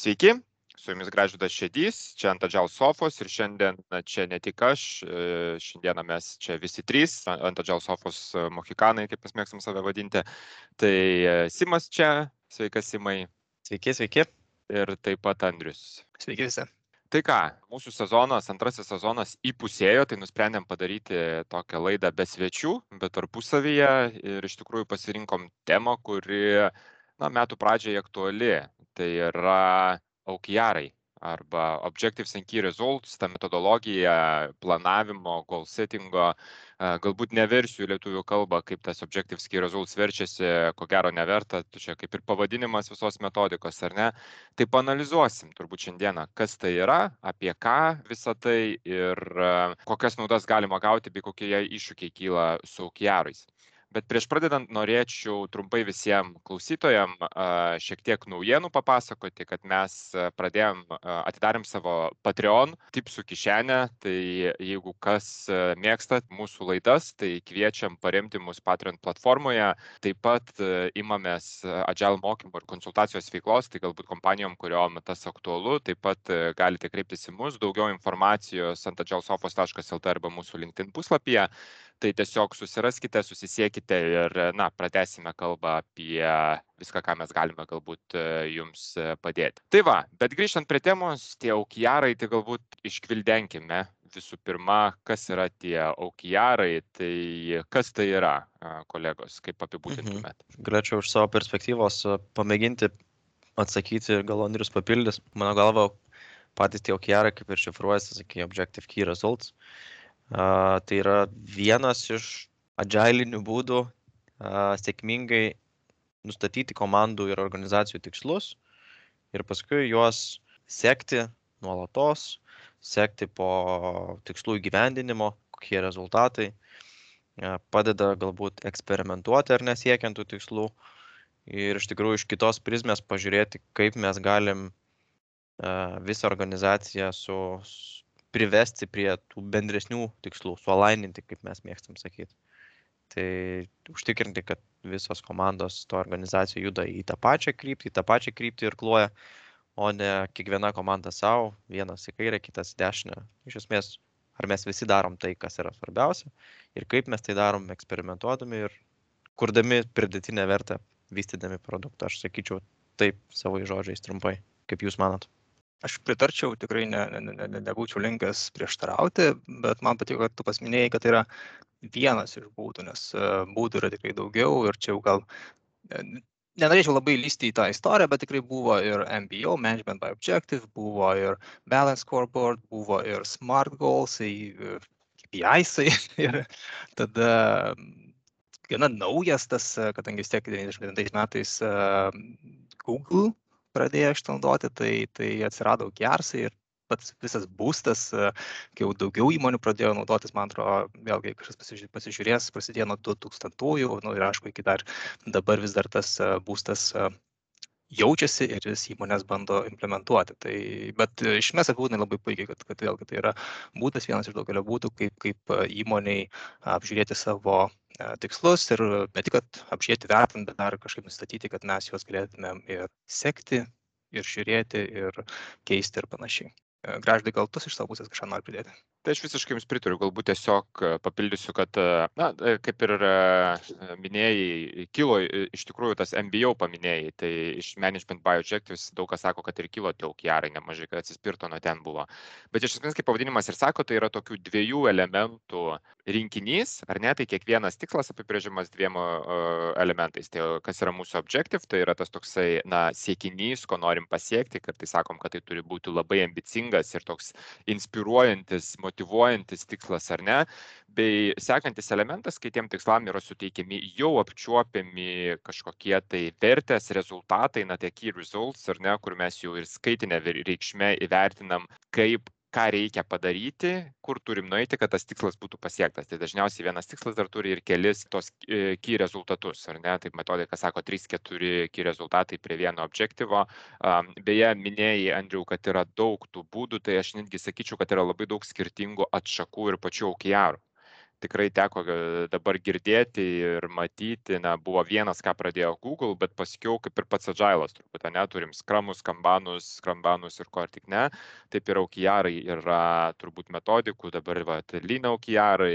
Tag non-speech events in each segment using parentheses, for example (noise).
Sveiki, su jumis Gražudas Šedys, čia ant Adžal sofos ir šiandien čia ne tik aš, e, šiandieną mes čia visi trys, ant Adžal sofos e, mohikanai, kaip mes mėgstam save vadinti. Tai e, Simas čia, sveikas Simai. Sveiki, sveiki. Ir taip pat Andrius. Sveiki visi. Tai ką, mūsų sezonas, antrasis sezonas įpusėjo, tai nusprendėm padaryti tokią laidą be svečių, bet tarpusavyje ir iš tikrųjų pasirinkom temą, kuri na, metų pradžiai aktuali. Tai yra OKR arba Objectives and Key Results, ta metodologija planavimo, goal settingo, galbūt neversiu lietuvių kalbą, kaip tas Objectives Key Results verčiasi, ko gero neverta, čia kaip ir pavadinimas visos metodikos, ar ne. Tai panalizuosim turbūt šiandieną, kas tai yra, apie ką visą tai ir kokias naudas galima gauti, bei kokie iššūkiai kyla su OKRais. Bet prieš pradedant norėčiau trumpai visiems klausytojams šiek tiek naujienų papasakoti, kad mes pradėjom, atidarėm savo Patreon tipsų kišenę. Tai jeigu kas mėgsta mūsų laidas, tai kviečiam paremti mus Patreon platformoje. Taip pat imamės Agile mokymų ir konsultacijos veiklos, tai galbūt kompanijom, kuriuom tas aktualu, taip pat galite kreiptis į mus. Daugiau informacijos ant agileSofos.lt arba mūsų LinkedIn puslapyje tai tiesiog susiraskite, susisiekite ir, na, pratesime kalbą apie viską, ką mes galime galbūt e, jums e, padėti. Tai va, bet grįžtant prie temos, tie aukijarai, tai galbūt iškvildenkime visų pirma, kas yra tie aukijarai, tai kas tai yra, kolegos, kaip apibūdintumėt. Mhm. Galėčiau iš savo perspektyvos e, pamėginti atsakyti, gal Andrius papildys. Mano galva, patys tie aukijarai, kaip ir šifruojasi, sakė, Objective Key Results. Tai yra vienas iš agilinių būdų sėkmingai nustatyti komandų ir organizacijų tikslus ir paskui juos sekti nuolatos, sekti po tikslų įgyvendinimo, kokie rezultatai, padeda galbūt eksperimentuoti ar nesiekiant tų tikslų ir iš tikrųjų iš kitos prizmės pažiūrėti, kaip mes galim visą organizaciją su, privesti prie tų bendresnių tikslų, sualaininti, kaip mes mėgstam sakyti. Tai užtikrinti, kad visos komandos to organizacijų juda į tą pačią kryptį, į tą pačią kryptį ir kloja, o ne kiekviena komanda savo, vienas į kairę, kitas į dešinę. Iš esmės, ar mes visi darom tai, kas yra svarbiausia ir kaip mes tai darom eksperimentuodami ir kurdami pridėtinę vertę, vystydami produktą. Aš sakyčiau taip savo žodžiais trumpai, kaip jūs manot. Aš pritarčiau, tikrai ne, ne, ne, nebūčiau linkęs prieštarauti, bet man patiko, kad tu pasminėjai, kad tai yra vienas iš būdų, nes e, būdų yra tikrai daugiau ir čia jau gal e, nenorėčiau labai lysti į tą istoriją, bet tikrai buvo ir MBO, Management by Objective, buvo ir Balance Scoreboard, buvo ir Smart Goals, e, KPIs (laughs) ir tada gana naujas tas, kadangi vis tiek 99 metais Google pradėjo šitą naudoti, tai, tai atsirado gersai ir pats visas būstas, kai jau daugiau įmonių pradėjo naudotis, man atrodo, vėlgi kažkas pasižiūrės, prasidėjo nuo 2000-ųjų, nu, ir aišku, iki dar dabar vis dar tas būstas jaučiasi ir vis įmonės bando implementuoti. Tai, bet iš mes apibūdinai labai puikiai, kad, kad vėlgi tai yra būdas, vienas iš daugelio būdų, kaip, kaip įmoniai apžiūrėti savo tikslus ir ne tik, kad apžiūrėti, vertinti, bet dar kažkaip nustatyti, kad mes juos galėtumėm ir sekti, ir žiūrėti, ir keisti ir panašiai. Graždai, gal tu iš savo pusės kažką nori pridėti? Tai aš visiškai jums pritariu, galbūt tiesiog papildysiu, kad, na, kaip ir minėjai, kilo iš tikrųjų tas MBO paminėjai, tai iš Management by Objectives daug kas sako, kad ir kilo tie aukiarai nemažai, kad atsispirto nuo ten buvo. Bet iš esmės, kaip pavadinimas ir sako, tai yra tokių dviejų elementų rinkinys, ar ne, tai kiekvienas tikslas apibrėžiamas dviem elementais. Tai kas yra mūsų objective, tai yra tas toksai, na, siekinys, ko norim pasiekti, kad tai sakom, kad tai turi būti labai ambicingas ir toks inspiruojantis, motivuojantis tikslas ar ne, bei sekantis elementas, kai tiem tikslam yra suteikiami jau apčiuopiami kažkokie tai vertės, rezultatai, na, tie key results ar ne, kur mes jau ir skaitinę reikšmę įvertinam, kaip ką reikia padaryti, kur turim nueiti, kad tas tikslas būtų pasiektas. Tai dažniausiai vienas tikslas dar turi ir kelis tos e, key rezultatus, ar ne? Taip metodika sako 3-4 key rezultatai prie vieno objektyvo. Beje, minėjai, Andriu, kad yra daug tų būdų, tai aš netgi sakyčiau, kad yra labai daug skirtingų atšakų ir pačių OKR. Tikrai teko e, dabar girdėti ir matyti, na, buvo vienas, ką pradėjo Google, bet paskiau kaip ir pats Agilas, turbūt, ne, turim skramus, kambanus, skrambanus ir ko tik ne, taip ir OKR yra turbūt metodikų, dabar va, Lean OKR,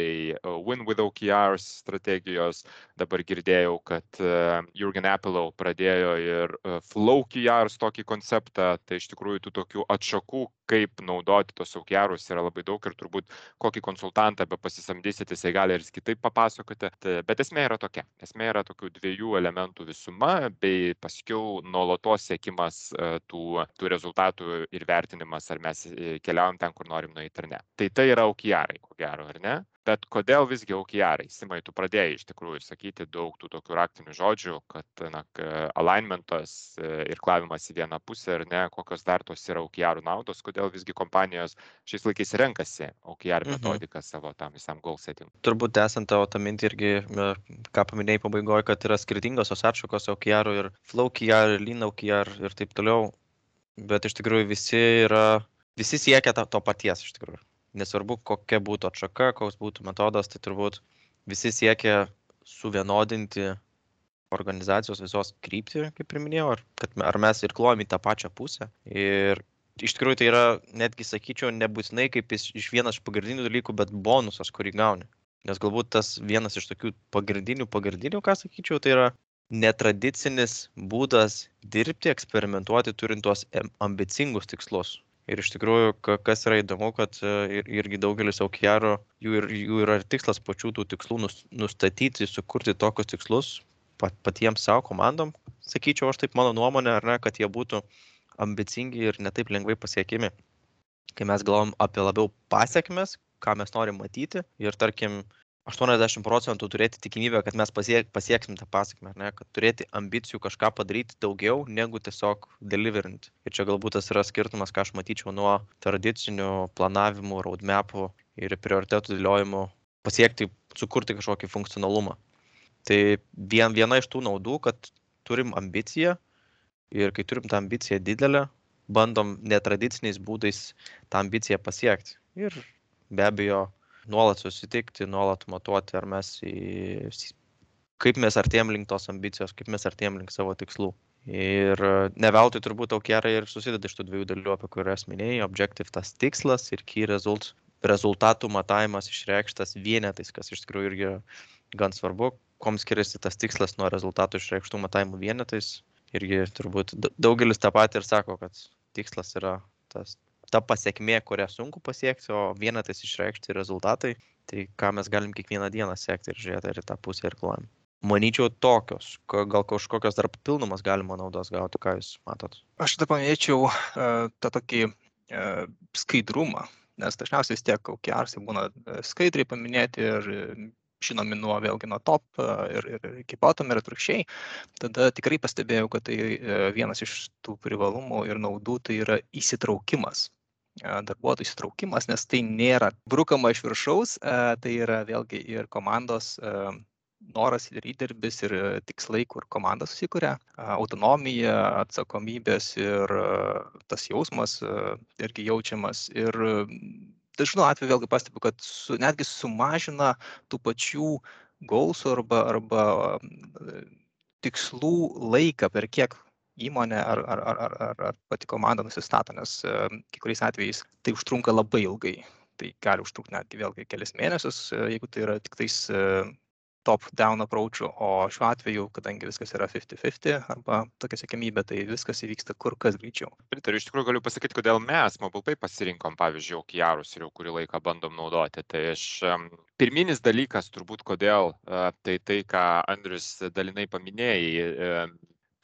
Win with OKRs strategijos, dabar girdėjau, kad uh, Jurgen Apple pradėjo ir Flow OKRs tokį konceptą, tai iš tikrųjų tų tokių atšakų, kaip naudoti tos OKRus yra labai daug ir turbūt kokį konsultantą be pasisamdysite, jisai gali ir kitaip papasakoti. Bet esmė yra tokia. Esmė yra tokių dviejų elementų visuma, bei paskiau nuolatos sėkimas e, tų, tų rezultatų ir vertinimas, ar mes e, keliaujam ten, kur norim nueiti ar ne. Tai tai yra aukijarai, ko gero, ar ne? Bet kodėl visgi aukijarai? Simai, tu pradėjai iš tikrųjų sakyti daug tų tokių raktinių žodžių, kad na, alignmentas e, ir klavimas į vieną pusę ir ne, kokios dar tos yra aukijarų naudos, kodėl visgi kompanijos šiais laikais renkasi aukijar mhm. metodiką mhm. savo tam visam goal setting. Turbūt esant tavo tą mintį irgi, ką paminėjai pabaigoje, kad yra skirtingos tos atšakos aukijarų ir flow aukijar, ir lean aukijar ir taip toliau, bet iš tikrųjų visi yra, visi siekia to, to paties iš tikrųjų nesvarbu kokia būtų atšaka, koks būtų metodas, tai turbūt visi siekia suvienodinti organizacijos visos kryptį, kaip ir minėjau, ar, kad, ar mes ir klojam į tą pačią pusę. Ir iš tikrųjų tai yra, netgi sakyčiau, nebūtinai kaip iš, iš vienas iš pagrindinių dalykų, bet bonusas, kurį gauni. Nes galbūt tas vienas iš tokių pagrindinių, pagrindinių, ką sakyčiau, tai yra netradicinis būdas dirbti, eksperimentuoti, turint tuos ambicingus tikslus. Ir iš tikrųjų, kas yra įdomu, kad e, ir, irgi daugelis aukiarų, jų, ir, jų yra tikslas pačių tų tikslų nustatyti, sukurti tokius tikslus pat, patiems savo komandom, sakyčiau, aš taip mano nuomonė, ar ne, kad jie būtų ambicingi ir netaip lengvai pasiekimi. Kai mes galvom apie labiau pasiekmes, ką mes norim matyti ir tarkim 80 procentų turėti tikimybę, kad mes pasiek, pasieksim tą pasakymę, ne, kad turėti ambicijų kažką padaryti daugiau negu tiesiog deliverint. Ir čia galbūt tas yra skirtumas, ką aš matyčiau nuo tradicinių planavimų, roadmapų ir prioritetų dėliojimų pasiekti, sukurti kažkokį funkcionalumą. Tai vien, viena iš tų naudų, kad turim ambiciją ir kai turim tą ambiciją didelę, bandom netradiciniais būdais tą ambiciją pasiekti. Ir be abejo, nuolat susitikti, nuolat matuoti, ar mes į, kaip mes artėjom link tos ambicijos, kaip mes artėjom link savo tikslų. Ir ne veltui turbūt aukerai ir susideda iš tų dviejų dalių, apie kurias minėjai. Objective tas tikslas ir key results, rezultatų matavimas išreikštas vienetais, kas iš tikrųjų irgi gan svarbu, kom skiriasi tas tikslas nuo rezultatų išreikštų matavimų vienetais. Irgi turbūt daugelis tą patį ir sako, kad tikslas yra tas ta pasiekmė, kurią sunku pasiekti, o vienetais išreikšti rezultatai, tai ką mes galim kiekvieną dieną sekti ir žiūrėti, ar į tą pusę ir klojam. Manyčiau tokios, gal kažkokios dar papildomas galima naudos gauti, ką jūs matot. Aš tada paminėčiau uh, tą tokį uh, skaidrumą, nes dažniausiai vis tiek OKRs būna e, skaidriai paminėti ir žinomi nuo vėlgi nuo top ir, ir iki bottom ir atvirkščiai, tada tikrai pastebėjau, kad tai vienas iš tų privalumų ir naudų tai yra įsitraukimas darbuotojų įsitraukimas, nes tai nėra brukama iš viršaus, tai yra vėlgi ir komandos noras ir įdirbis ir tikslai, kur komanda susikuria, autonomija, atsakomybės ir tas jausmas irgi jaučiamas. Ir dažnu atveju vėlgi pastebiu, kad su, netgi sumažina tų pačių gausų arba, arba tikslų laiką, per kiek įmonė ar, ar, ar, ar, ar, pati komanda nusistato, nes kai kuriais atvejais tai užtrunka labai ilgai. Tai gali užtrukti netgi vėlgi kelias mėnesius, jeigu tai yra tik tais top-down approach'u, o šiuo atveju, kadangi viskas yra 50-50 arba tokia sėkmybė, tai viskas įvyksta kur kas greičiau. Pritariu, iš tikrųjų galiu pasakyti, kodėl mes MobilePay pasirinkom, pavyzdžiui, OKRus ir jau kurį laiką bandom naudoti. Tai aš pirminis dalykas turbūt, kodėl, tai tai, ką Andrius dalinai paminėjai,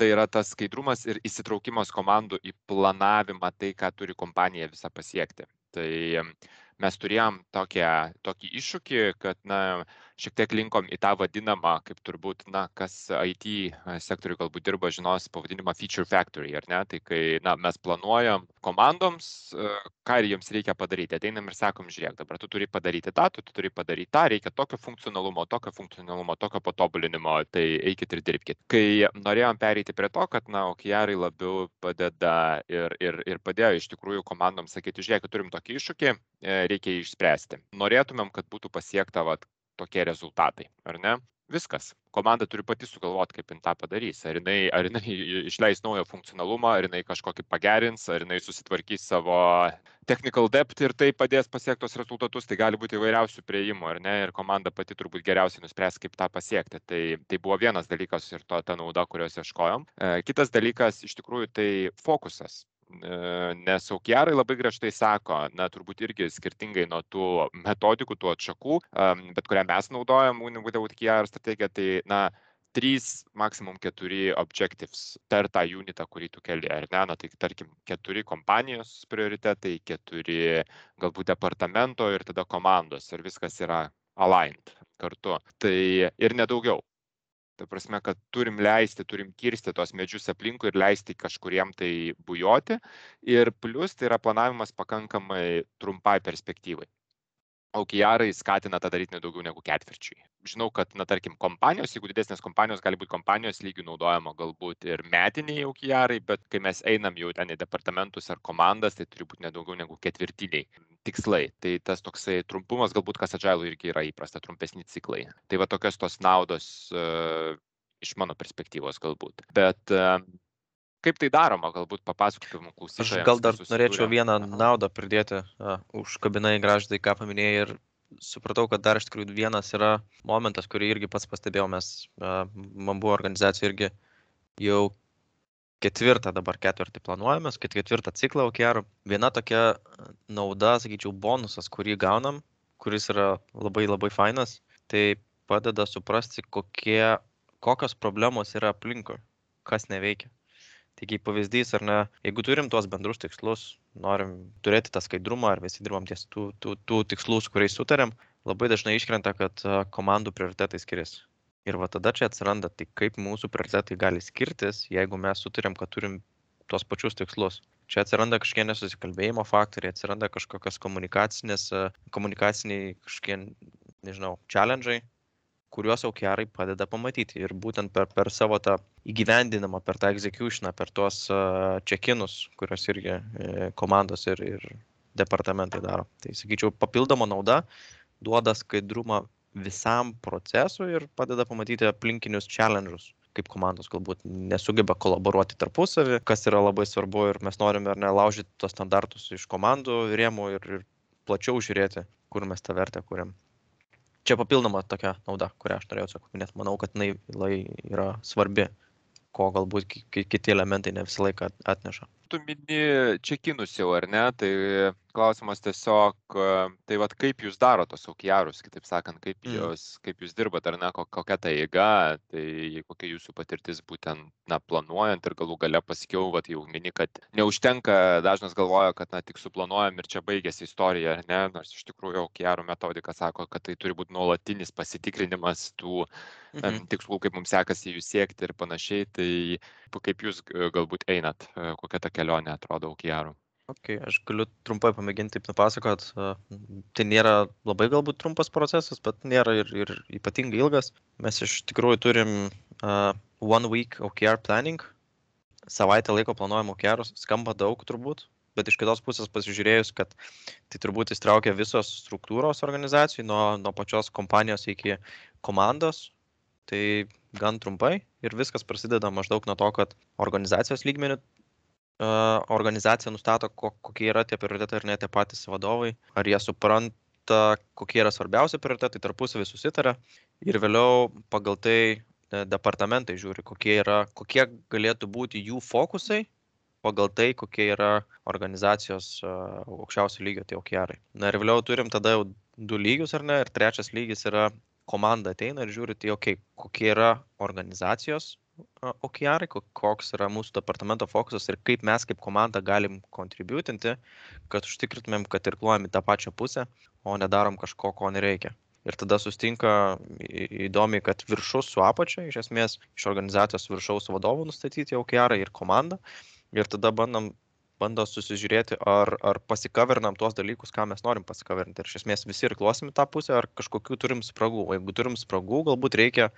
tai yra tas skaidrumas ir įsitraukimas komandų į planavimą, tai, ką turi kompanija visą pasiekti. Tai mes turėjom tokią, tokį iššūkį, kad na, šiek tiek linkom į tą vadinamą, kaip turbūt, na, kas IT sektoriui galbūt dirba, žinos pavadinimą Feature Factory, ar ne? Tai kai, na, mes planuojam komandoms, ką ir jiems reikia padaryti. Ateinam ir sakom, žiūrėk, dabar tu turi padaryti tą, tu turi padaryti tą, reikia tokio funkcionalumo, tokio funkcionalumo, tokio patobulinimo, tai eikit ir dirbkit. Kai norėjom pereiti prie to, kad, na, OKR labiau padeda ir, ir, ir padėjo iš tikrųjų komandoms sakyti, žiūrėk, turim tokį iššūkį, e, reikia jį išspręsti. Norėtumėm, kad būtų pasiekta vat, tokie rezultatai, ar ne? Viskas. Komanda turi pati sugalvoti, kaip jin tą padarys. Ar jinai, ar jinai išleis naują funkcionalumą, ar jinai kažkokį pagerins, ar jinai susitvarkys savo technical depth ir tai padės pasiekti tos rezultatus. Tai gali būti įvairiausių prieimų, ar ne? Ir komanda pati turbūt geriausiai nuspręs, kaip tą pasiekti. Tai, tai buvo vienas dalykas ir to ta nauda, kurios ieškojom. E, kitas dalykas, iš tikrųjų, tai fokusas nes aukiarai labai griežtai sako, na, turbūt irgi skirtingai nuo tų metodikų, tų atšakų, bet kurią mes naudojam Unividaut KR strategiją, tai, na, trys, maksimum keturi objectives per tą unitą, kurį tu keli, ar ne? Na, tai tarkim, keturi kompanijos prioritetai, keturi galbūt departamento ir tada komandos ir viskas yra aligned kartu. Tai ir nedaugiau. Ta prasme, kad turim leisti, turim kirsti tos medžius aplinkui ir leisti kažkuriem tai bujoti. Ir plus tai yra planavimas pakankamai trumpai perspektyvai. OKR skatina tą daryti nedaugiau negu ketvirčiui. Žinau, kad, na, tarkim, kompanijos, jeigu didesnės kompanijos, gali būti kompanijos lygių naudojama galbūt ir metiniai OKR, bet kai mes einam jau ten į departamentus ar komandas, tai turi būti nedaugiau negu ketvirtiniai tikslai. Tai tas toksai trumpumas, galbūt kas atžailų irgi yra įprasta, trumpesni ciklai. Tai va tokios tos naudos uh, iš mano perspektyvos galbūt. Bet uh, kaip tai daroma, galbūt papasakotum klausytojams. Aš gal dar norėčiau vieną naudą pridėti, uh, užkabinai graždai, ką paminėjai ir supratau, kad dar iš tikrųjų vienas yra momentas, kurį irgi pats pastebėjau, mes, uh, man buvo organizacija irgi jau ketvirtą dabar ketvirtį planuojamės, ketvirtą ciklą OKR. Viena tokia nauda, sakyčiau, bonusas, kurį gaunam, kuris yra labai labai fainas, tai padeda suprasti, kokie, kokios problemos yra aplinkui, kas neveikia. Tai kaip pavyzdys, ar ne, jeigu turim tuos bendrus tikslus, norim turėti tą skaidrumą, ar visi dirbam ties tų, tų, tų tikslų, su kuriais sutarėm, labai dažnai iškrenta, kad komandų prioritetai skiriasi. Ir va tada čia atsiranda, tai kaip mūsų prioritetai gali skirtis, jeigu mes sutarėm, kad turim tuos pačius tikslus. Čia atsiranda kažkokie nesusikalbėjimo faktoriai, atsiranda kažkokios komunikacinės, komunikaciniai kažkokie, nežinau, challenge'ai, kuriuos OKRai padeda pamatyti. Ir būtent per, per savo tą įgyvendinimą, per tą executioną, per tuos check-inus, kuriuos irgi e, komandos ir, ir departamentai daro. Tai sakyčiau, papildoma nauda duoda skaidrumą visam procesui ir padeda pamatyti aplinkinius challenge'us kaip komandos galbūt nesugeba kolaboruoti tarpusavį, kas yra labai svarbu ir mes norime ar nelaužyti tos standartus iš komandų rėmų ir, ir plačiau žiūrėti, kur mes tą vertę kuriam čia papildoma tokia nauda, kurią aš norėjau paminėti. Manau, kad jinai yra svarbi, ko galbūt kiti elementai ne visą laiką atneša. Tu mini čekinus jau, ar ne? Tai klausimas tiesiog, tai vad kaip jūs daro tos aukiarus, kitaip sakant, kaip, mm. jūs, kaip jūs dirbat, ar ne, kokia ta eiga, tai kokia jūsų patirtis būtent, na, planuojant ir galų gale paskiau, vad jau mini, kad neužtenka, dažnas galvoja, kad, na, tik suplanuojam ir čia baigėsi istorija, ar ne, nors iš tikrųjų aukiarų metodika sako, kad tai turi būti nuolatinis pasitikrinimas tų mhm. tikslų, kaip mums sekasi jų siekti ir panašiai, tai kaip jūs galbūt einat, kokia ta kelionė atrodo aukiarų. Okay, aš galiu trumpai pamėginti taip nupasakot. Tai nėra labai galbūt trumpas procesas, bet nėra ir, ir ypatingai ilgas. Mes iš tikrųjų turim uh, one week OKR planning. Savaitę laiko planuojam OKR, skamba daug turbūt, bet iš kitos pusės pasižiūrėjus, kad tai turbūt įstraukia visos struktūros organizacijų, nuo, nuo pačios kompanijos iki komandos, tai gan trumpai ir viskas prasideda maždaug nuo to, kad organizacijos lygmenių organizacija nustato, kokie yra tie prioritetai ir ne tie patys vadovai, ar jie supranta, kokie yra svarbiausi prioritetai, tarpusavį susitarė ir vėliau pagal tai e, departamentai žiūri, kokie, yra, kokie galėtų būti jų fokusai pagal tai, kokie yra organizacijos aukščiausio lygio tie okierai. Na ir vėliau turim tada jau du lygius ar ne, ir trečias lygis yra komanda ateina ir žiūri, tai okay, kokie yra organizacijos OKR, koks yra mūsų departamento fokusas ir kaip mes kaip komanda galim kontributinti, kad užtikrintumėm, kad ir kluojam į tą pačią pusę, o nedarom kažko, ko nereikia. Ir tada sustinka įdomi, kad viršus su apačia, iš esmės iš organizacijos viršaus vadovų nustatyti OKR ir komandą. Ir tada bandom, bando susižiūrėti, ar, ar pasikavernam tuos dalykus, ką mes norim pasikaverinti. Ir iš esmės visi ir klosim tą pusę, ar kažkokių turim spragų. O jeigu turim spragų, galbūt reikia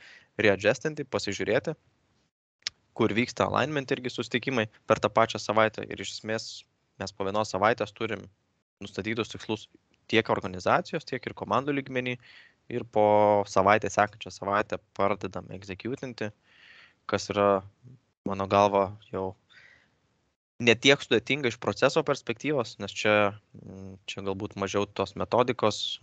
readjustinti, pasižiūrėti, kur vyksta alignment irgi susitikimai per tą pačią savaitę. Ir iš esmės mes po vienos savaitės turim nustatytus tikslus tiek organizacijos, tiek ir komandų lygmenį ir po savaitę, sekančią savaitę pradedam executinti, kas yra, mano galva, jau netiek sudėtinga iš proceso perspektyvos, nes čia, mm, čia galbūt mažiau tos metodikos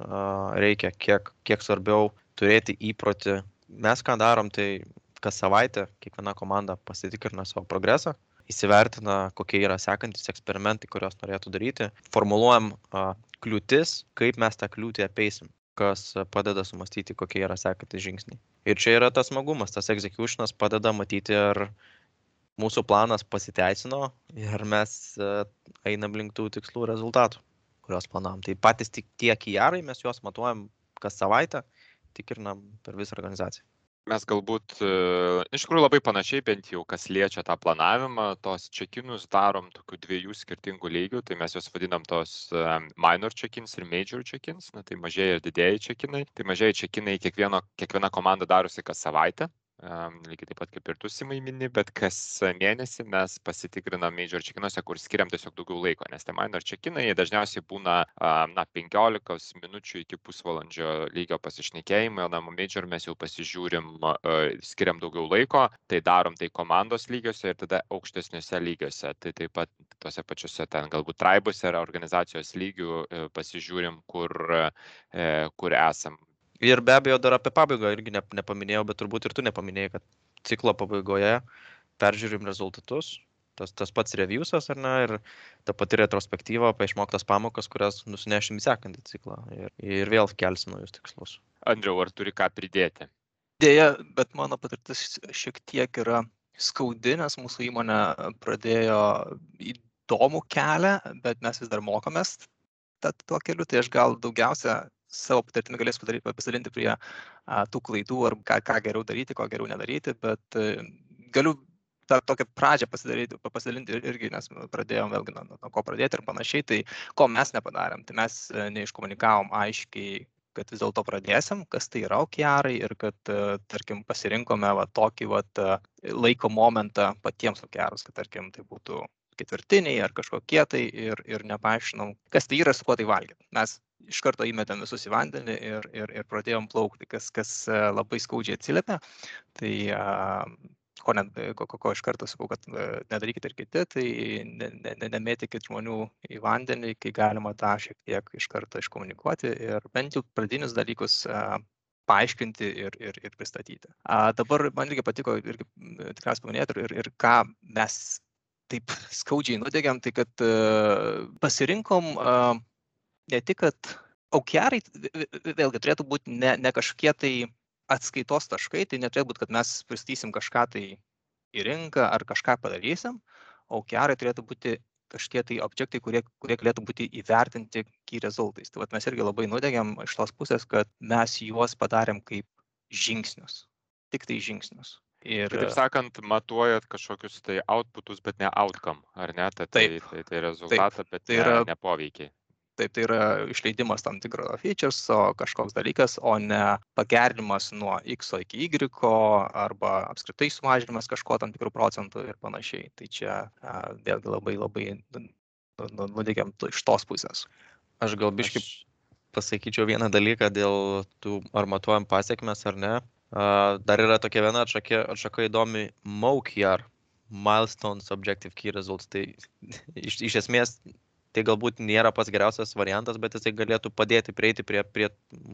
reikia, kiek, kiek svarbiau turėti įprotį. Mes ką darom, tai kas savaitę kiekviena komanda pasitikrina savo progresą, įsivertina, kokie yra sekantis eksperimentai, kuriuos norėtų daryti, formuluojam a, kliūtis, kaip mes tą kliūtį apeisim kas padeda sumastyti, kokie yra sekantis žingsniai. Ir čia yra tas smagumas, tas executionas padeda matyti, ar mūsų planas pasiteisino ir mes einam link tų tikslų rezultatų, kuriuos planavom. Tai patys tik tie kijarai, mes juos matuojam kas savaitę, tikrinam per visą organizaciją mes galbūt e, iš tikrųjų labai panašiai, bent jau kas liečia tą planavimą, tos čekinus darom tokių dviejų skirtingų lygių, tai mes juos vadinam tos e, minor check-ins ir major check-ins, na, tai mažieji ir didėjai check-inai. Tai mažieji check-inai kiekviena, kiekviena komanda darosi kas savaitę, lygiai taip pat kaip ir tu simai mini, bet kas mėnesį mes pasitikrinam major čekinuose, kur skiriam tiesiog daugiau laiko, nes tie minor čekinai dažniausiai būna na, 15 minučių iki pusvalandžio lygio pasišnekėjimai, o na, major mes jau pasižiūrim, skiriam daugiau laiko, tai darom tai komandos lygiuose ir tada aukštesniuose lygiuose. Tai taip pat tose pačiuose ten galbūt traibuose ar organizacijos lygių e, pasižiūrim, kur, e, kur esam Ir be abejo, dar apie pabaigą irgi ne, nepaminėjau, bet turbūt ir tu nepaminėjai, kad ciklo pabaigoje peržiūrim rezultatus, tas, tas pats reviewsas ar ne, ir ta pati retrospektyva apie išmoktas pamokas, kurias nusinešim į sekantį ciklą ir, ir vėl kelsim naujus tikslus. Andriau, ar turi ką pridėti? Dėja, bet mano patirtis šiek tiek yra skaudi, nes mūsų įmonė pradėjo įdomų kelią, bet mes vis dar mokomės tuo keliu, tai aš gal daugiausia savo patirtimi padaryti, pasidalinti prie a, tų klaidų ar ką, ką geriau daryti, ko geriau nedaryti, bet a, e, galiu tą tokią pradžią pasidalinti irgi, nes pradėjom vėlgi nuo, nuo ko pradėti ir panašiai, tai ko mes nepadarėm, tai mes e, neiškomunikavom aiškiai kad vis dėlto pradėsim, kas tai yra okiarai ir kad, e, tarkim, pasirinkome va, tokį va, laiko momentą patiems okiarus, kad, tarkim, tai būtų ketvirtiniai ar kažkokie tai ir, ir nepaaiškinom, kas tai yra, su kuo tai valgyti. Mes iš karto įmetėm visus į vandenį ir, ir, ir pradėjom plaukti, kas, kas e, labai skaudžiai atsiliepia. Tai ko, ne, ko, ko, ko iš karto sakau, kad e, nedarykite ir kiti, tai ne, ne, ne, nemėtykit žmonių į vandenį, kai galima tą šiek tiek iš karto iškomunikuoti ir bent jau pradinius dalykus paaiškinti ir, ir, ir pristatyti. A, dabar man irgi patiko irgi tikriausiai paminėti ir, ir, ką mes taip skaudžiai nudegėm, tai kad uh, pasirinkom uh, ne tik, kad aukiarai vėlgi turėtų būti ne, ne kažkokie tai atskaitos taškai, tai neturėtų būti, kad mes pristatysim kažką tai į rinką ar kažką padarysim, aukiarai turėtų būti kažkokie tai objektai, kurie, kurie galėtų būti įvertinti key rezultais. Tai vat, mes irgi labai nudegėm iš tos pusės, kad mes juos padarėm kaip žingsnius, tik tai žingsnius. Ir... Kitaip sakant, matuojat kažkokius tai outputus, bet ne outcome, ar ne? Tai, taip, tai, tai, tai rezultatą, taip, bet tai yra ne poveikiai. Taip, tai yra išleidimas tam tikro features, o kažkoks dalykas, o ne pagerinimas nuo X iki Y arba apskritai sumažinimas kažko tam tikrų procentų ir panašiai. Tai čia vėlgi labai labai nudėgiam iš tos pusės. Aš gal biškai pasakyčiau vieną dalyką dėl tų ar matuojam pasiekmes ar ne. Dar yra tokia viena atšaka, atšaka įdomi MOKR, Milestones Objective Key Results. Tai (laughs) iš, iš esmės tai galbūt nėra pats geriausias variantas, bet jisai galėtų padėti prieiti prie, prie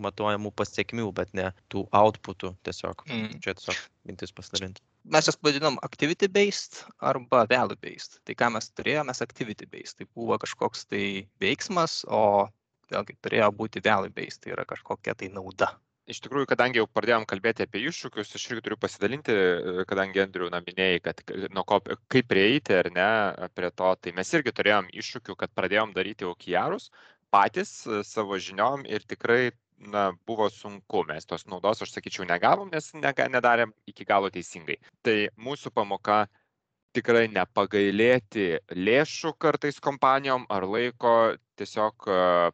matuojamų pasiekmių, bet ne tų outputų tiesiog. Mm. Čia tiesiog mintis pasidalinti. Mes jas vadinam activity based arba value based. Tai ką mes turėjome, mes activity based. Tai buvo kažkoks tai veiksmas, o vėlgi turėjo būti value based, tai yra kažkokia tai nauda iš tikrųjų, kadangi jau pradėjom kalbėti apie iššūkius, aš irgi turiu pasidalinti, kadangi Andriu naminėjai, kad nuo ko, kaip prieiti ar ne prie to, tai mes irgi turėjom iššūkių, kad pradėjom daryti aukijarus patys savo žiniom ir tikrai na, buvo sunku, mes tos naudos, aš sakyčiau, negavom, nes nega, nedarėm iki galo teisingai. Tai mūsų pamoka tikrai nepagailėti lėšų kartais kompanijom ar laiko tiesiog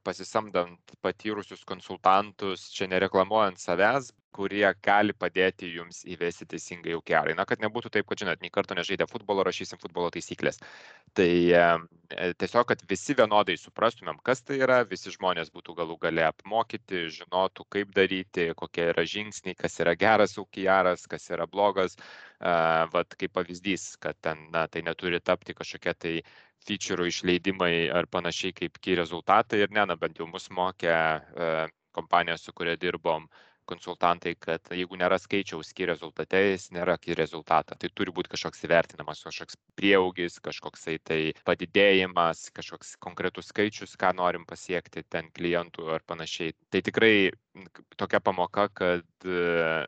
pasisamdant patyrusius konsultantus, čia nereklamuojant savęs, kurie gali padėti jums įvesti teisingai OKR. Na, kad nebūtų taip, kad, žinot, nei karto nežaidė futbolo, rašysim futbolo taisyklės. Tai e, tiesiog, kad visi vienodai suprastumėm, kas tai yra, visi žmonės būtų galų gale apmokyti, žinotų, kaip daryti, kokie yra žingsniai, kas yra geras OKR, kas yra blogas. Uh, vat kaip pavyzdys, kad ten, na, tai neturi tapti kažkokia tai feature išleidimai ar panašiai kaip key rezultatai ir ne, na, bent jau mus mokė uh, kompanija, su kuria dirbom, uh, konsultantai, kad jeigu nėra skaičiaus ski rezultate, jis nėra ski rezultatą. Tai turi būti kažkoks įvertinamas, kažkoks prieaugis, kažkoksai tai padidėjimas, kažkoks konkretus skaičius, ką norim pasiekti ten klientų ar panašiai. Tai tikrai tokia pamoka, kad e,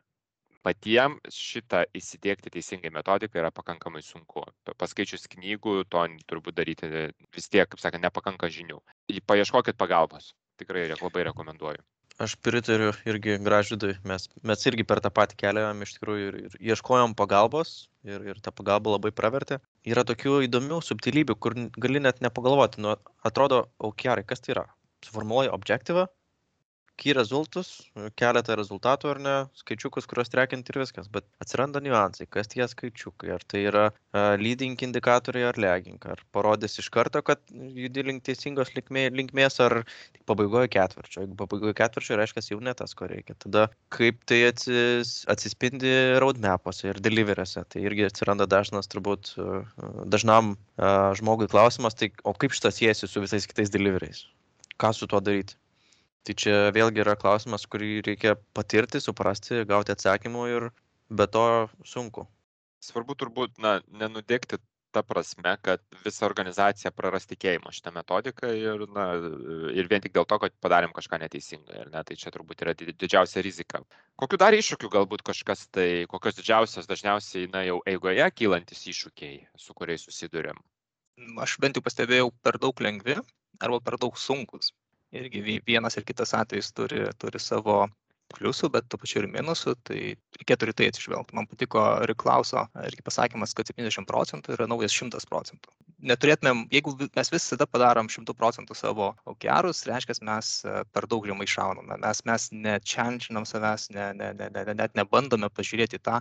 patiem šitą įsidėkti teisingai metodiką yra pakankamai sunku. Paskaičius knygų, to turbūt daryti vis tiek, kaip sakant, nepakanka žinių. Paieškokit pagalbos. Tikrai labai rekomenduoju. Aš pritariu irgi gražydui, mes, mes irgi per tą patį kelią iš tikrųjų ir, ir ieškojom pagalbos ir, ir ta pagalba labai pravertė. Yra tokių įdomių subtilybių, kur gali net nepagalvoti, nu, atrodo, o gerai, kas tai yra? Suformuoji objektyvą, key rezultus, keletą rezultatų ar ne, skaičiukus, kuriuos trekinti ir viskas, bet atsiranda niuansai, kas tie skaičiukai, ar tai yra uh, leading indikatoriai ar lagging, ar parodys iš karto, kad judi link teisingos linkmė, linkmės, ar tik pabaigoje ketvirčio. Jeigu pabaigoje ketvirčio, reiškia jau ne tas, ko reikia. Tada kaip tai atsis, atsispindi roadmapuose ir deliveriuose, tai irgi atsiranda dažnas, turbūt uh, dažnam uh, žmogui klausimas, tai o kaip šitas siejasi su visais kitais deliveriais? Ką su tuo daryti? Tai čia vėlgi yra klausimas, kurį reikia patirti, suprasti, gauti atsakymų ir be to sunku. Svarbu turbūt na, nenudėkti ta prasme, kad visa organizacija praras tikėjimą šitą metodiką ir, na, ir vien tik dėl to, kad padarėm kažką neteisingai. Ne? Tai čia turbūt yra didžiausia rizika. Kokiu dar iššūkiu galbūt kažkas tai, kokios didžiausios dažniausiai, na, jau eigoje kylantis iššūkiai, su kuriais susidurėm? Aš bent jau pastebėjau per daug lengvi arba per daug sunkus irgi vienas ir kitas atvejis turi, turi savo pliusų, bet tuo pačiu ir minusų, tai reikėtų ir tai atsižvelgti. Man patiko Riklauso irgi pasakymas, kad 70 procentų yra naujas 100 procentų. Neturėtumėm, jeigu mes visada padarom 100 procentų savo aukiarus, reiškia, mes e, per daug žemai šauname. Mes, mes nečenčinam savęs, ne, ne, ne, ne, net nebandome pažiūrėti tą,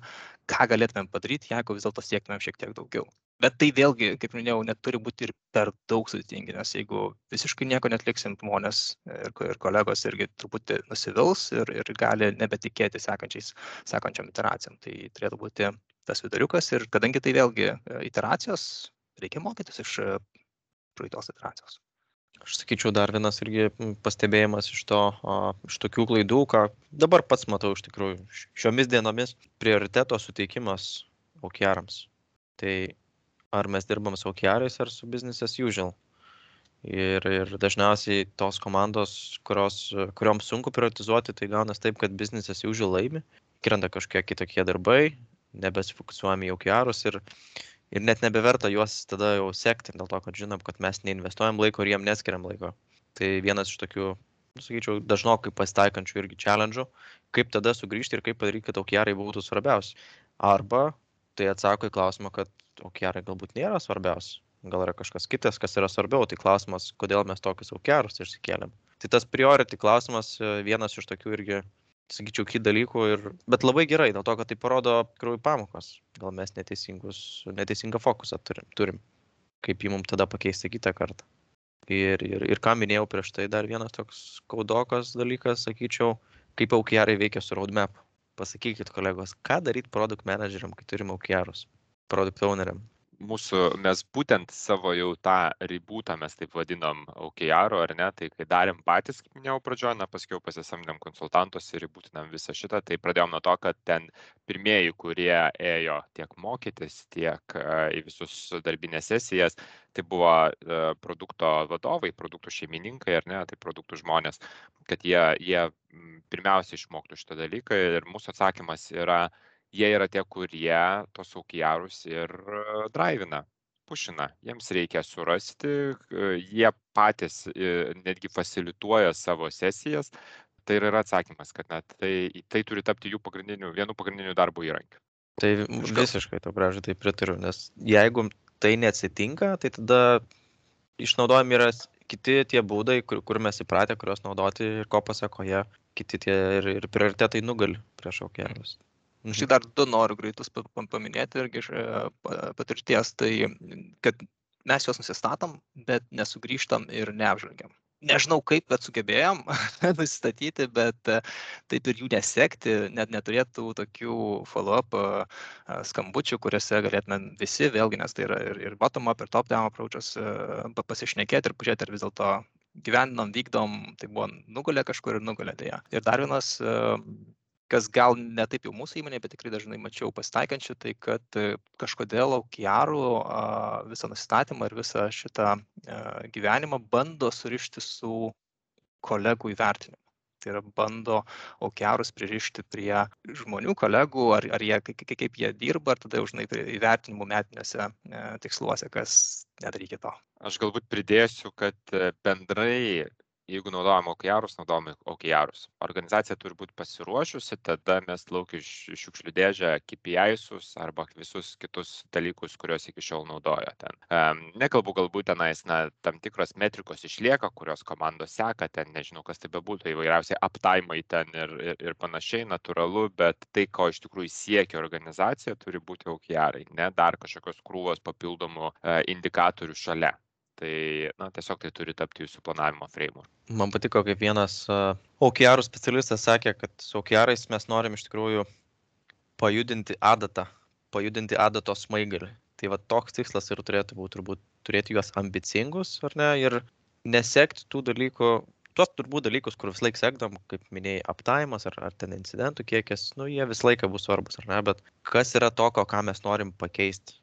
ką galėtumėm padaryti, jeigu vis dėlto siektumėm šiek tiek daugiau bet tai vėlgi kaip minėjau neturi būti ir per daug sudėtingi nes jeigu visiškai nieko neatliksim žmonės ir, ir kolegos irgi truputį nusivils ir, ir gali nebetikėti sekančiais, sekančiam iteracijom. Tai turėtų būti tas viduriukas ir kadangi tai vėlgi e, iteracijos, reikia mokytis iš e, praeitos iteracijos. Aš sakyčiau, dar vienas irgi pastebėjimas iš to, iš tokių klaidų, ką dabar pats matau iš tikrųjų šiomis dienomis, prioriteto suteikimas OKRams. Tai ar mes dirbam su OKRais ar su business as usual. Ir, ir dažniausiai tos komandos, kurios, kurioms sunku prioritizuoti, tai gaunas taip, kad business as usual laimi, krenta kažkokie kitokie darbai, nebesifokusuojame į OKRus ir, ir net nebeverta juos tada jau sekti, dėl to, kad žinom, kad mes neinvestuojam laiko ir jiem neskiriam laiko. Tai vienas iš tokių, sakyčiau, dažnokai pasitaikančių irgi challenge'ų, kaip tada sugrįžti ir kaip padaryti, kad OKRai būtų svarbiausi. Arba tai atsako į klausimą, kad OKR galbūt nėra svarbiausia, gal yra kažkas kitas, kas yra svarbiau, tai klausimas, kodėl mes tokius OKRus išsikėlėm. Tai tas priority klausimas e, vienas iš tokių irgi, sakyčiau, kit dalykų, ir, bet labai gerai, dėl to, kad tai parodo krūvį pamokos, gal mes neteisingą fokusą turim, turim, kaip jį mums tada pakeisti kitą kartą. Ir, ir, ir ką minėjau prieš tai, dar vienas toks kaudokas dalykas, sakyčiau, kaip OKR veikia su roadmap pasakykit kolegos, ką daryti produkt menedžeriam, kai turim OKRus, produkt owneriam? Mūsų, mes būtent savo jau tą ribūtą mes taip vadinam OKR, ar ne, tai kai darėm patys, kaip minėjau pradžioje, na paskui pasisamdėm konsultantus ir ribūtinam visą šitą, tai pradėjom nuo to, kad ten pirmieji, kurie ėjo tiek mokytis, tiek į visus darbinės sesijas, tai buvo produkto vadovai, produktų šeimininkai, ar ne, tai produktų žmonės, kad jie, jie pirmiausia išmoktų šitą dalyką ir mūsų atsakymas yra, jie yra tie, kurie tos aukijarus ir drivina, pušina. Jiems reikia surasti, jie patys netgi facilituoja savo sesijas. Tai yra atsakymas, kad na, tai, tai turi tapti jų pagrindinių, vienu pagrindiniu darbo įrankiu. Tai visiškai to gražu, tai pritariu, nes jeigu tai neatsitinka, tai tada išnaudojami yra kiti tie būdai, kur, kur mes įpratę, kuriuos naudoti ir ko pasakoje kiti tie ir, ir prioritetai nugali prieš OKRus. Aš tik dar du noriu greitus paminėti irgi iš patirties, tai kad mes juos nusistatom, bet nesugrįžtam ir neapžvelgiam nežinau kaip, bet sugebėjom (laughs) nusistatyti, bet e, taip ir jų nesekti, net neturėtų tokių follow-up e, skambučių, kuriuose galėtume visi, vėlgi, nes tai yra ir, bottom-up, ir top-down approachas, e, pasišnekėti ir pažiūrėti, ar vis dėlto gyvendom, vykdom, tai buvo nugulė kažkur ir nugulė dėja. Ir dar vienas kas gal ne taip jau mūsų įmonėje, bet tikrai dažnai mačiau pasitaikančių, tai kad e, kažkodėl aukiarų visą nusistatymą ir visą šitą gyvenimą bando surišti su kolegų įvertinimu. Tai yra bando aukiarus pririšti prie žmonių, kolegų, ar, ar jie, kaip jie dirba, ar tada jau žinai įvertinimų metinėse e, tiksluose, kas nedarykė to. Aš galbūt pridėsiu, kad e, bendrai jeigu naudojam OKRus, naudojam OKRus. Organizacija turi būti pasiruošusi, tada mes lauk iš šiukšlių dėžę KPI'sus arba visus kitus dalykus, kuriuos iki šiol naudojo ten. Um, nekalbu galbūt tenais, na, tam tikros metrikos išlieka, kurios komandos seka, ten nežinau, kas tai bebūtų, įvairiausiai aptaimai ten ir, ir, ir panašiai, natūralu, bet tai, ko iš tikrųjų siekia organizacija, turi būti OKRai, ne dar kažkokios krūvos papildomų uh, indikatorių šalia. Tai na, tiesiog tai turi tapti jūsų planavimo framework. Man patiko, kaip vienas OKR specialistas sakė, kad su OKRais mes norim iš tikrųjų pajudinti adatą, pajudinti adatos smaigalį. Tai va toks tikslas ir turėtų būti, turbūt turėti juos ambicingus, ar ne, ir nesekti tų dalykų, tuos turbūt dalykus, kur vis laik sekdom, kaip minėjai, aptaimas ar, ar ten incidentų kiekis, nu jie visą laiką bus svarbus, ar ne, bet kas yra toko, ką mes norim pakeisti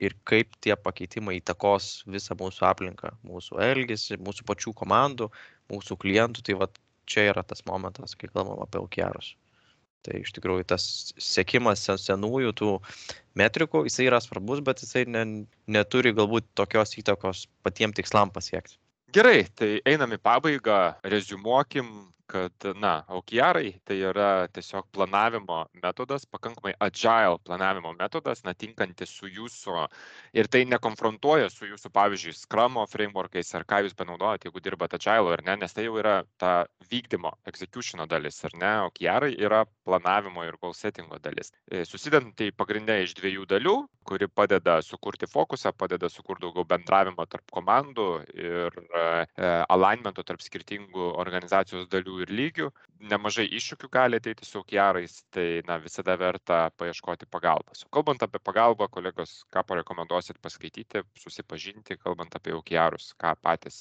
ir kaip tie pakeitimai įtakos visą mūsų aplinką, mūsų elgesį, mūsų pačių komandų, mūsų klientų. Tai va čia yra tas momentas, kai kalbam apie OKRus. Tai iš tikrųjų tas sėkimas senųjų tų metrikų, jisai yra svarbus, bet jisai ne, neturi galbūt tokios įtakos patiems tikslam pasiekti. Gerai, tai einam į pabaigą, rezumuokim, kad, na, OKRai tai yra tiesiog planavimo metodas, pakankamai agile planavimo metodas, na, tinkantis su jūsų ir tai nekonfrontuoja su jūsų, pavyzdžiui, Scrumo frameworkais ar ką jūs panaudojate, jeigu dirbate agile ar ne, nes tai jau yra ta vykdymo, executiono dalis, ar ne, OKRai yra planavimo ir goal settingo dalis. E, susidedanti pagrindė iš dviejų dalių, kuri padeda sukurti fokusą, padeda sukurti daugiau bendravimo tarp komandų ir e, alignmento tarp skirtingų organizacijos dalių ir lygių. Nemažai iššūkių gali ateiti su OKRais, tai na, visada verta paieškoti pagalbos. Kalbant apie pagalbą, kolegos, ką parekomenduosit paskaityti, susipažinti, kalbant apie OKRus, ką patys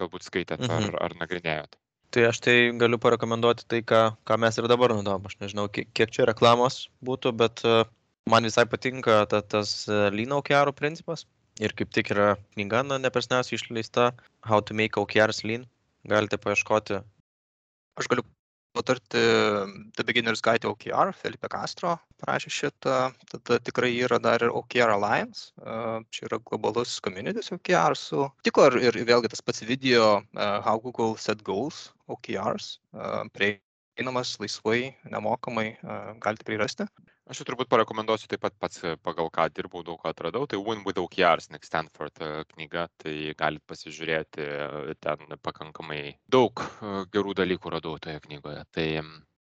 galbūt skaitėt ar, mhm. ar nagrinėjot. Tai aš tai galiu parekomenduoti tai, ką, ką mes ir dabar naudojam. Aš nežinau, kiek, čia reklamos būtų, bet man visai patinka ta, tas Lean OKR principas. Ir kaip tik yra knyga, na, nepersniausiai išleista How to make OKRs Lean galite paieškoti. Aš galiu patarti The Beginner's Guide OKR, Felipe Castro parašė šitą, tada tikrai yra dar ir OKR Alliance, čia yra globalus communities OKR su, tiko ir, ir vėlgi tas pats video How Google Set Goals OKRs, prieinamas laisvai, nemokamai, galite prirasti. Aš jau turbūt parekomenduosiu taip pat pats, pagal ką dirbau, daug ką atradau. Tai Win with OKRs, Nick Stanford e, knyga, tai galite pasižiūrėti, e, ten pakankamai daug e, gerų dalykų radau toje knygoje. Tai,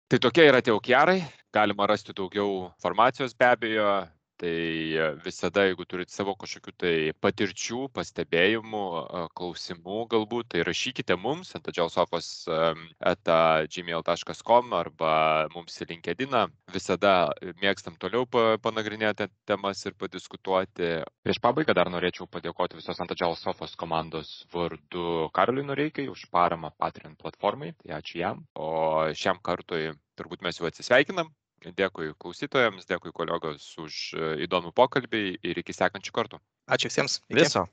tai tokie yra tie OKRai, galima rasti daugiau informacijos be abejo, tai visada jeigu turit savo kažkokių tai patirčių pastebėjimų klausimų galbūt tai rašykite mums ant agilesofos eta gmail.com arba mums į linkediną visada mėgstam toliau panagrinėti temas ir padiskutuoti. Prieš pabaigą dar norėčiau padėkoti visos ant agilesofos komandos vardu karoliui noreikai už paramą patreon platformai. Tai ačiū jam. O šiam kartui turbūt mes jau atsisveikinam Dėkui klausytojams, dėkui kolegos už e, įdomų pokalbį ir iki sekančių kartų. Ačiū visiems. Iki. Viso.